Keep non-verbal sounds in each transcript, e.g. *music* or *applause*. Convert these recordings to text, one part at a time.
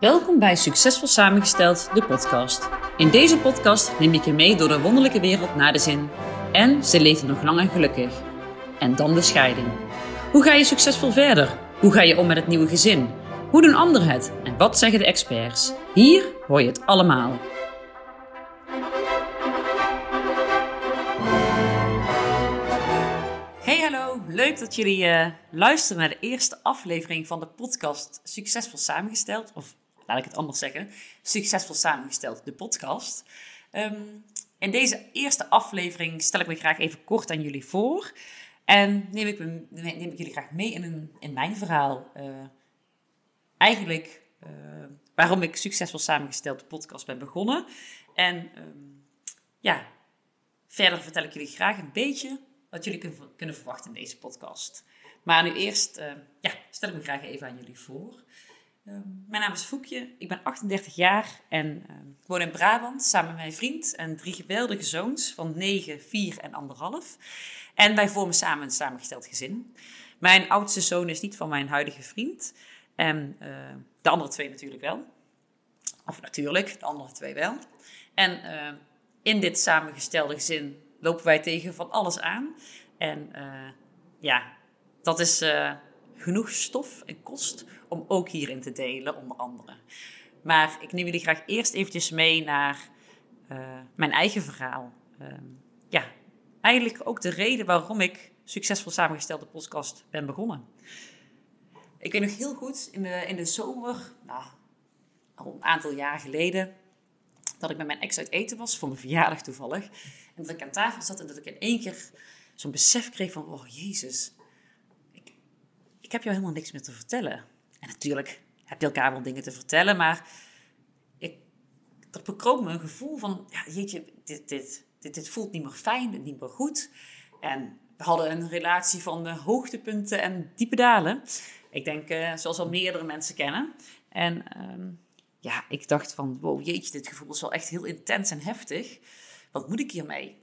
Welkom bij Succesvol Samengesteld, de podcast. In deze podcast neem ik je mee door de wonderlijke wereld naar de zin. En ze leefden nog lang en gelukkig. En dan de scheiding. Hoe ga je succesvol verder? Hoe ga je om met het nieuwe gezin? Hoe doen anderen het? En wat zeggen de experts? Hier hoor je het allemaal. Hey hallo, leuk dat jullie uh, luisteren naar de eerste aflevering van de podcast Succesvol Samengesteld. Of laat ik het anders zeggen, Succesvol Samengesteld, de podcast. Ehm, in deze eerste aflevering stel ik me graag even kort aan jullie voor. En neem ik, me, neem ik jullie graag mee in, een, in mijn verhaal. Uh, eigenlijk uh, waarom ik Succesvol Samengesteld, de podcast ben begonnen. En um, ja, verder vertel ik jullie graag een beetje wat jullie kunnen verwachten in deze podcast. Maar nu eerst uh, ja, stel ik me graag even aan jullie voor. Ehm, mijn naam is Foekje, ik ben 38 jaar en uh, woon in Brabant samen met mijn vriend en drie geweldige zoons van 9, 4 en anderhalf. En wij vormen samen een samengesteld gezin. Mijn oudste zoon is niet van mijn huidige vriend en uh, de andere twee natuurlijk wel. Of natuurlijk, de andere twee wel. En uh, in dit samengestelde gezin lopen wij tegen van alles aan. En uh, ja, dat is genoeg stof en kost om ook hierin te delen, onder andere. Maar ik neem jullie graag eerst eventjes mee naar uh, mijn eigen verhaal. Uh, ja, eigenlijk ook de reden waarom ik succesvol samengestelde podcast ben begonnen. Ik weet nog heel goed, in de, in de zomer, nou, al een aantal jaar geleden, dat ik met mijn ex uit eten was, voor mijn verjaardag toevallig. En dat ik aan tafel zat en dat ik in één keer zo'n besef kreeg van, oh jezus, ik heb jou helemaal niks meer te vertellen. En natuurlijk heb je elkaar wel dingen te vertellen, maar ik, er bekroop me een gevoel van, ja, jeetje, dit, dit, dit, dit voelt niet meer fijn, niet meer goed. En we hadden een relatie van uh, hoogtepunten en diepe dalen. Ik denk, uh, zoals al meerdere mensen kennen. En um, ja, ik dacht van, wow, jeetje, dit gevoel is wel echt heel intens en heftig. Wat moet ik hiermee?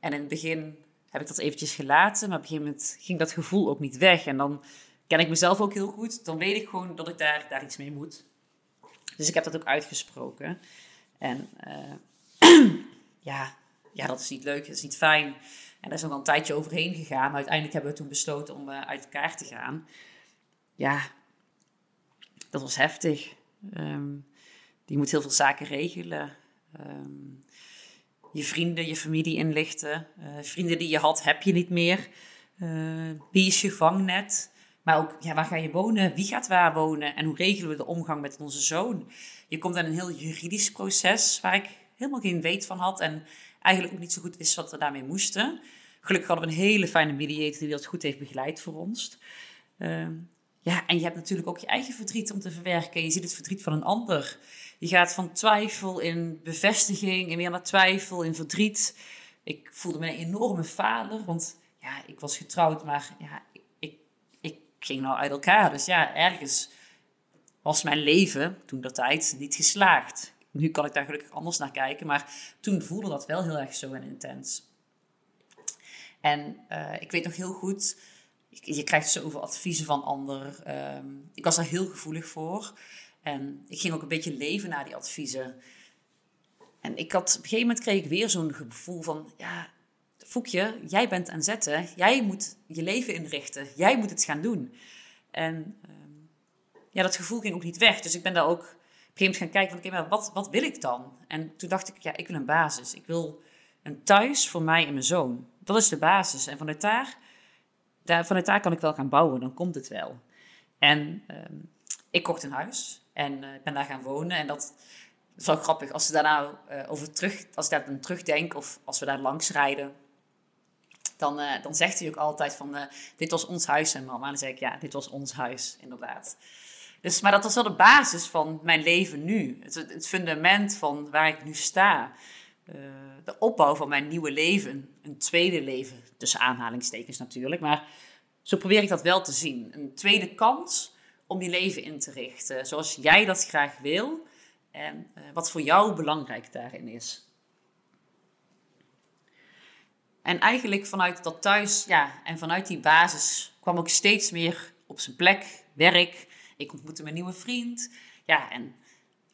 En in het begin heb ik dat eventjes gelaten, maar op een gegeven moment ging dat gevoel ook niet weg. En dan ken ik mezelf ook heel goed. Dan weet ik gewoon dat ik daar, daar iets mee moet. Dus ik heb dat ook uitgesproken. En uh, *clears throat* ja, ja, dat is niet leuk, dat is niet fijn. En daar is nog een tijdje overheen gegaan. Maar uiteindelijk hebben we toen besloten om uh, uit elkaar te gaan. Ja, dat was heftig. Um, die moet heel veel zaken regelen. Um, je vrienden, je familie inlichten. Uh, vrienden die je had, heb je niet meer. Uh, wie is je vangnet? Maar ook, ja, waar ga je wonen? Wie gaat waar wonen? En hoe regelen we de omgang met onze zoon? Je komt in een heel juridisch proces waar ik helemaal geen weet van had. En eigenlijk ook niet zo goed wist wat we daarmee moesten. Gelukkig hadden we een hele fijne mediator die dat goed heeft begeleid voor ons. Uh, ja, en je hebt natuurlijk ook je eigen verdriet om te verwerken. Je ziet het verdriet van een ander. Je gaat van twijfel in bevestiging en weer naar twijfel in verdriet. Ik voelde me een enorme faler, want ja, ik was getrouwd, maar ja, ik, ik, ging nou uit elkaar. Dus ja, ergens was mijn leven toen dat tijd niet geslaagd. Nu kan ik daar gelukkig anders naar kijken, maar toen voelde dat wel heel erg zo en intens. En uh, ik weet nog heel goed, je krijgt zoveel adviezen van anderen. Um, ik was daar heel gevoelig voor. En ik ging ook een beetje leven naar die adviezen. En ik had, op een gegeven moment kreeg ik weer zo'n gevoel van, ja, Foekje, jij bent aan zetten. Jij moet je leven inrichten. Jij moet het gaan doen. En um, ja, dat gevoel ging ook niet weg. Dus ik ben daar ook op een gegeven moment gaan kijken van, oké, maar wat, wat wil ik dan? En toen dacht ik, ja, ik wil een basis. Ik wil een thuis voor mij en mijn zoon. Dat is de basis. En vanuit daar vanuit daar kan ik wel gaan bouwen, dan komt het wel. En um, ik kocht een huis en uh, ben daar gaan wonen. En dat is wel grappig, als, ze daarna, uh, over terug, als ik daar dan terugdenk of als we daar langs rijden, dan, uh, dan zegt hij ook altijd van, dit was ons huis en mama. En dan zeg ik, ja, dit was ons huis, inderdaad. Dus, maar dat was wel de basis van mijn leven nu. Het, het fundament van waar ik nu sta. Uh, de opbouw van mijn nieuwe leven. Een tweede leven, tussen aanhalingstekens natuurlijk. Maar zo probeer ik dat wel te zien. Een tweede kans om je leven in te richten. Zoals jij dat graag wil. En uh, wat voor jou belangrijk daarin is. En eigenlijk vanuit dat thuis, ja, en vanuit die basis kwam ook steeds meer op zijn plek, werk. ik ontmoette mijn nieuwe vriend. Ja, en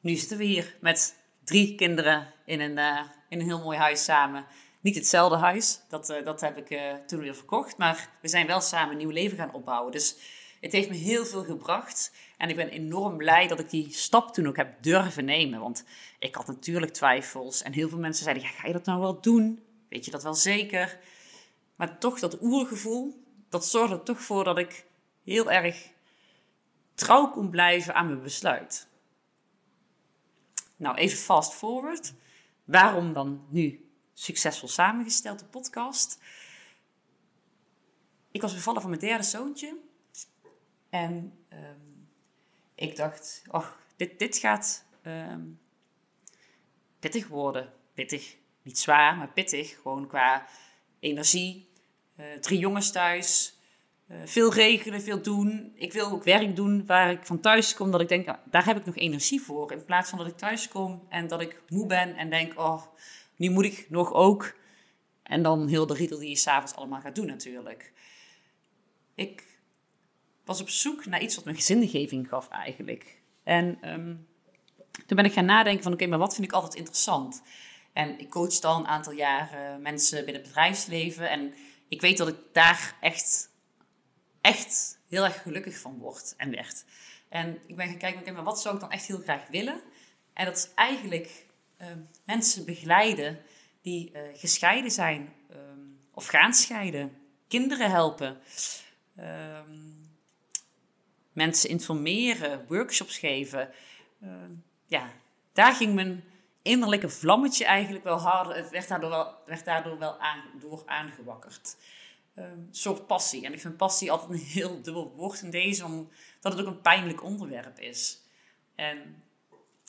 nu zitten we hier met drie kinderen in een, uh, in een heel mooi huis samen. Niet hetzelfde huis, dat, uh, dat heb ik uh, toen weer verkocht. Maar we zijn wel samen een nieuw leven gaan opbouwen. Dus het heeft me heel veel gebracht. En ik ben enorm blij dat ik die stap toen ook heb durven nemen. Want ik had natuurlijk twijfels. En heel veel mensen zeiden, ja, ga je dat nou wel doen? Weet je dat wel zeker? Maar toch dat oergevoel, dat zorgde er toch voor dat ik heel erg trouw kon blijven aan mijn besluit. Nou, even fast forward. Waarom dan nu succesvol samengesteld, de podcast? Ik was bevallen van mijn derde zoontje. En um, ik dacht, oh, dit, dit gaat um, pittig worden. Pittig, niet zwaar, maar pittig. Gewoon qua energie. Uh, drie jongens thuis. Uh, veel regelen, veel doen. Ik wil ook werk doen waar ik van thuis kom. Dat ik denk, ah, daar heb ik nog energie voor. In plaats van dat ik thuis kom en dat ik moe ben en denk, oh, nu moet ik nog ook. En dan heel de riedel die je s'avonds allemaal gaat doen natuurlijk. Ik was op zoek naar iets wat me zingeving gaf eigenlijk. En um, toen ben ik gaan nadenken van, oké, maar wat vind ik altijd interessant? En ik coach dan een aantal jaren mensen binnen het bedrijfsleven. En ik weet dat ik daar echt echt heel erg gelukkig van wordt en werd. En ik ben gaan kijken, okay, maar wat zou ik dan echt heel graag willen? En dat is eigenlijk uh, mensen begeleiden die uh, gescheiden zijn um, of gaan scheiden. Kinderen helpen. Um, mensen informeren, workshops geven. Uh, ja, daar ging mijn innerlijke vlammetje eigenlijk wel harder. Het werd daardoor wel, werd daardoor wel aan, door aangewakkerd um, soort passie. En ik vind passie altijd een heel dubbel woord in deze, omdat het ook een pijnlijk onderwerp is. En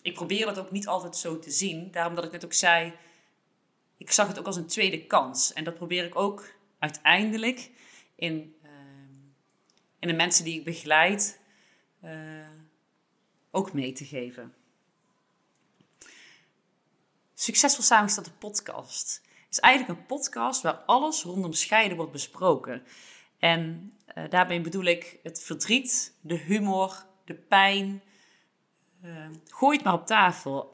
ik probeer dat ook niet altijd zo te zien. Daarom dat ik net ook zei, ik zag het ook als een tweede kans. En dat probeer ik ook uiteindelijk in, uh, in de mensen die ik begeleid uh, ook mee te geven. Succesvol samengestelde podcast is eigenlijk een podcast waar alles rondom scheiden wordt besproken. En uh, daarmee bedoel ik het verdriet, de humor, de pijn. Uh, gooi het maar op tafel,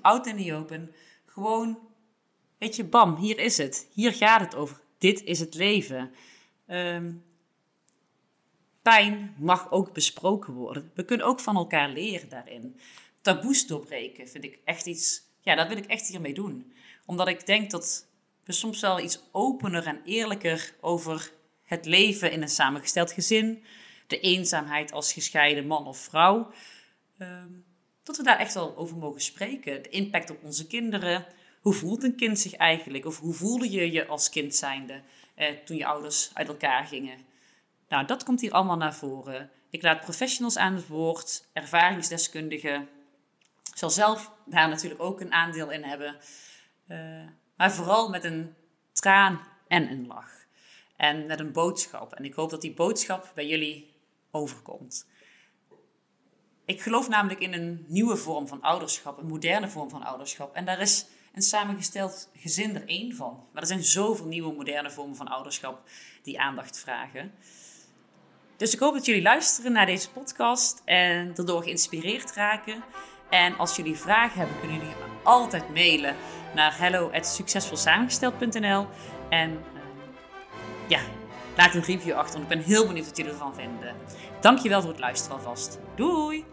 oud en niet open. Gewoon, weet je, bam, hier is het. Hier gaat het over. Dit is het leven. Um, pijn mag ook besproken worden. We kunnen ook van elkaar leren daarin. Taboes doorbreken vind ik echt iets, ja, dat wil ik echt hiermee doen. Omdat ik denk dat we soms wel iets opener en eerlijker over het leven in een samengesteld gezin, de eenzaamheid als gescheiden man of vrouw. Ehm, dat we daar echt wel over mogen spreken. De impact op onze kinderen. Hoe voelt een kind zich eigenlijk? Of hoe voelde je je als kind zijnde eh, toen je ouders uit elkaar gingen? Nou, dat komt hier allemaal naar voren. Ik laat professionals aan het woord, ervaringsdeskundigen. Ik zal zelf daar natuurlijk ook een aandeel in hebben. Uh, maar vooral met een traan en een lach. En met een boodschap. En ik hoop dat die boodschap bij jullie overkomt. Ik geloof namelijk in een nieuwe vorm van ouderschap, een moderne vorm van ouderschap. En daar is een samengesteld gezin er één van. Maar er zijn zoveel nieuwe moderne vormen van ouderschap die aandacht vragen. Dus ik hoop dat jullie luisteren naar deze podcast en daardoor geïnspireerd raken. En als jullie vragen hebben, kunnen jullie me altijd mailen naar hello@succesvolsamengesteld.nl en uh, ja, laat een review achter. Want ik ben heel benieuwd wat jullie ervan vinden. Dankjewel voor het luisteren alvast. Doei!